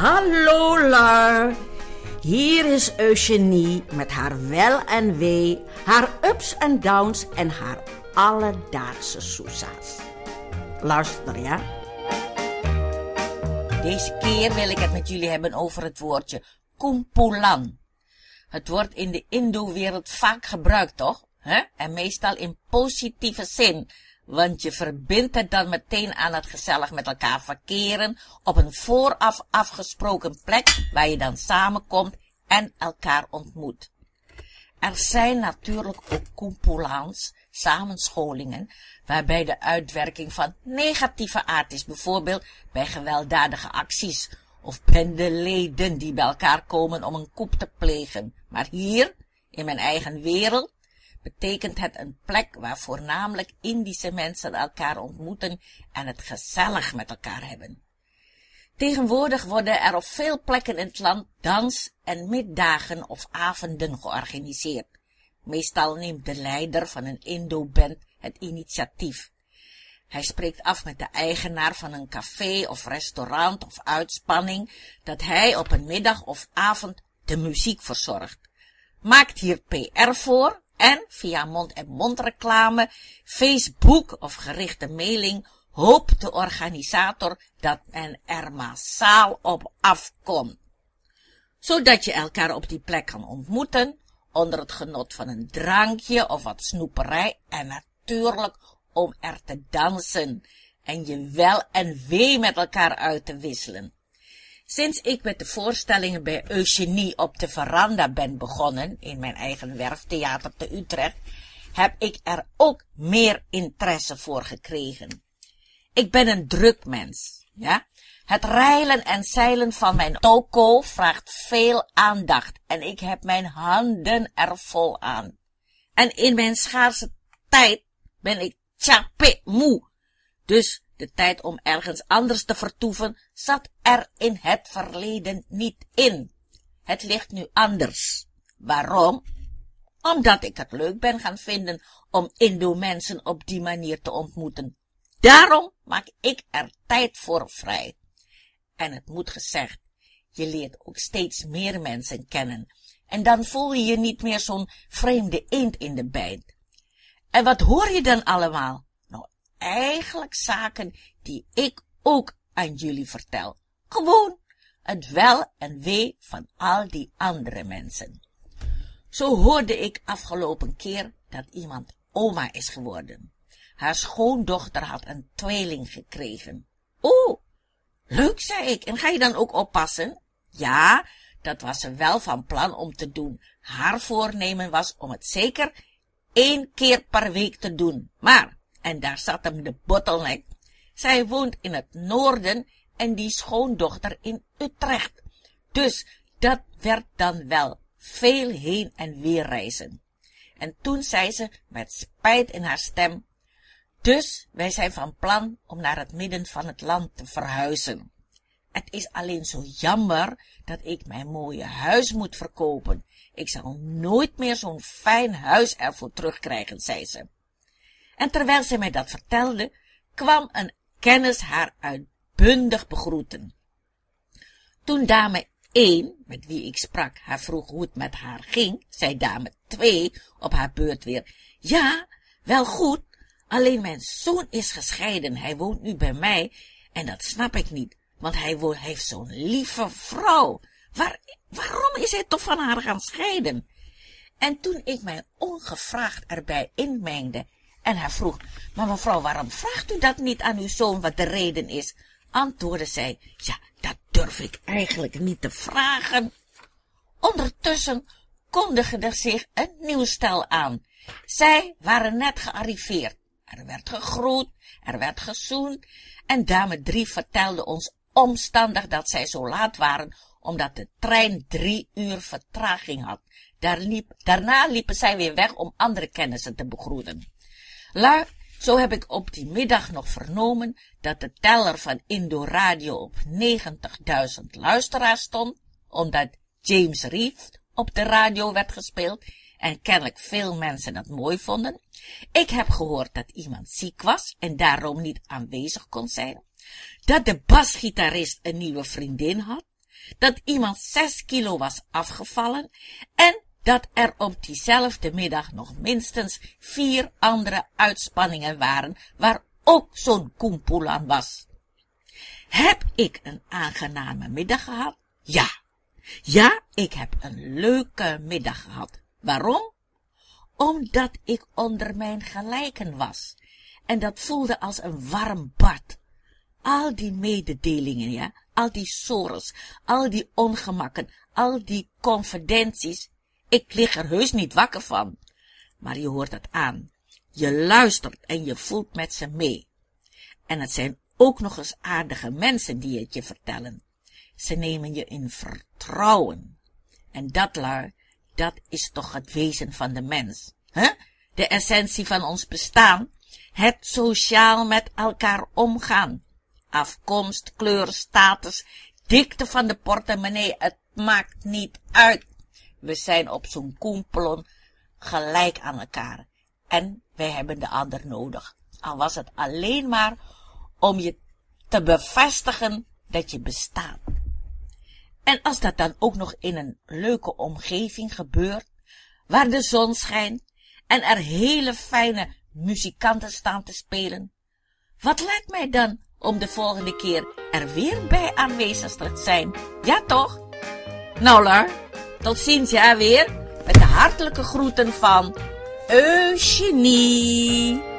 Hallo Lar, hier is Eugenie met haar wel en wee, haar ups en downs en haar alledaagse soesa's. Luister ja. Deze keer wil ik het met jullie hebben over het woordje kumpulan. Het wordt in de Indo-wereld vaak gebruikt, toch? En meestal in positieve zin, want je verbindt het dan meteen aan het gezellig met elkaar verkeren op een vooraf afgesproken plek waar je dan samenkomt en elkaar ontmoet. Er zijn natuurlijk ook kumpulans, samenscholingen, waarbij de uitwerking van negatieve aard is, bijvoorbeeld bij gewelddadige acties of bendeleden die bij elkaar komen om een koep te plegen. Maar hier, in mijn eigen wereld, betekent het een plek waar voornamelijk Indische mensen elkaar ontmoeten en het gezellig met elkaar hebben. Tegenwoordig worden er op veel plekken in het land dans- en middagen of avonden georganiseerd. Meestal neemt de leider van een Indo-band het initiatief. Hij spreekt af met de eigenaar van een café of restaurant of uitspanning dat hij op een middag of avond de muziek verzorgt. Maakt hier PR voor en via mond-en-mond reclame, Facebook of gerichte mailing hoopt de organisator dat men er massaal op afkomt. Zodat je elkaar op die plek kan ontmoeten, onder het genot van een drankje of wat snoeperij en natuurlijk om er te dansen en je wel en wee met elkaar uit te wisselen. Sinds ik met de voorstellingen bij Eugenie op de veranda ben begonnen, in mijn eigen werftheater te Utrecht, heb ik er ook meer interesse voor gekregen. Ik ben een druk mens, ja. Het rijlen en zeilen van mijn toko vraagt veel aandacht en ik heb mijn handen er vol aan. En in mijn schaarse tijd ben ik tjappe moe. Dus de tijd om ergens anders te vertoeven zat er in het verleden niet in. Het ligt nu anders. Waarom? Omdat ik het leuk ben gaan vinden om Indo-mensen op die manier te ontmoeten. Daarom maak ik er tijd voor vrij. En het moet gezegd, je leert ook steeds meer mensen kennen. En dan voel je je niet meer zo'n vreemde eend in de bijt. En wat hoor je dan allemaal? Eigenlijk zaken die ik ook aan jullie vertel. Gewoon het wel en wee van al die andere mensen. Zo hoorde ik afgelopen keer dat iemand oma is geworden. Haar schoondochter had een tweeling gekregen. Oh, leuk, zei ik. En ga je dan ook oppassen? Ja, dat was ze wel van plan om te doen. Haar voornemen was om het zeker één keer per week te doen. Maar, en daar zat hem de bottleneck, zij woont in het noorden en die schoondochter in Utrecht. Dus dat werd dan wel veel heen en weer reizen. En toen zei ze met spijt in haar stem, dus wij zijn van plan om naar het midden van het land te verhuizen. Het is alleen zo jammer dat ik mijn mooie huis moet verkopen. Ik zal nooit meer zo'n fijn huis ervoor terugkrijgen, zei ze. En terwijl ze mij dat vertelde, kwam een kennis haar uitbundig begroeten. Toen dame 1, met wie ik sprak, haar vroeg hoe het met haar ging, zei dame 2 op haar beurt weer, ja, wel goed, alleen mijn zoon is gescheiden, hij woont nu bij mij, en dat snap ik niet, want hij heeft zo'n lieve vrouw. Waar, waarom is hij toch van haar gaan scheiden? En toen ik mij ongevraagd erbij inmengde en haar vroeg, maar mevrouw, waarom vraagt u dat niet aan uw zoon wat de reden is? Antwoordde zij, ja, dat durf ik eigenlijk niet te vragen. Ondertussen kondigde zich een nieuw stel aan. Zij waren net gearriveerd. Er werd gegroet, er werd gezoend en dame drie vertelde ons omstandig dat zij zo laat waren, omdat de trein drie uur vertraging had. Daar liep, daarna liepen zij weer weg om andere kennissen te begroeten. Lui, zo heb ik op die middag nog vernomen dat de teller van Indo Radio op 90.000 luisteraars stond, omdat James Reeve op de radio werd gespeeld en kennelijk veel mensen dat mooi vonden. Ik heb gehoord dat iemand ziek was en daarom niet aanwezig kon zijn. Dat de basgitarist een nieuwe vriendin had. dat iemand zes kilo was afgevallen en dat er op diezelfde middag nog minstens vier andere uitspanningen waren waar ook zo'n koempoelan was. Heb ik een aangename middag gehad? Ja. Ja, ik heb een leuke middag gehad. Waarom? Omdat ik onder mijn gelijken was. En dat voelde als een warm bad. Al die mededelingen, ja, al die sores, al die ongemakken, al die confidenties. Ik lig er heus niet wakker van. Maar je hoort het aan. Je luistert en je voelt met ze mee. En het zijn ook nog eens aardige mensen die het je vertellen. Ze nemen je in vertrouwen. En dat, lui, dat is toch het wezen van de mens. hè? De essentie van ons bestaan. Het sociaal met elkaar omgaan. Afkomst, kleur, status, dikte van de portemonnee, het maakt niet uit. We zijn op zo'n koempelon gelijk aan elkaar. En wij hebben de ander nodig. Al was het alleen maar om je te bevestigen dat je bestaat. En als dat dan ook nog in een leuke omgeving gebeurt, waar de zon schijnt en er hele fijne muzikanten staan te spelen, wat lijkt mij dan om de volgende keer er weer bij aanwezig te zijn? Ja toch? Nou tot ziens ja weer, met de hartelijke groeten van Eugenie.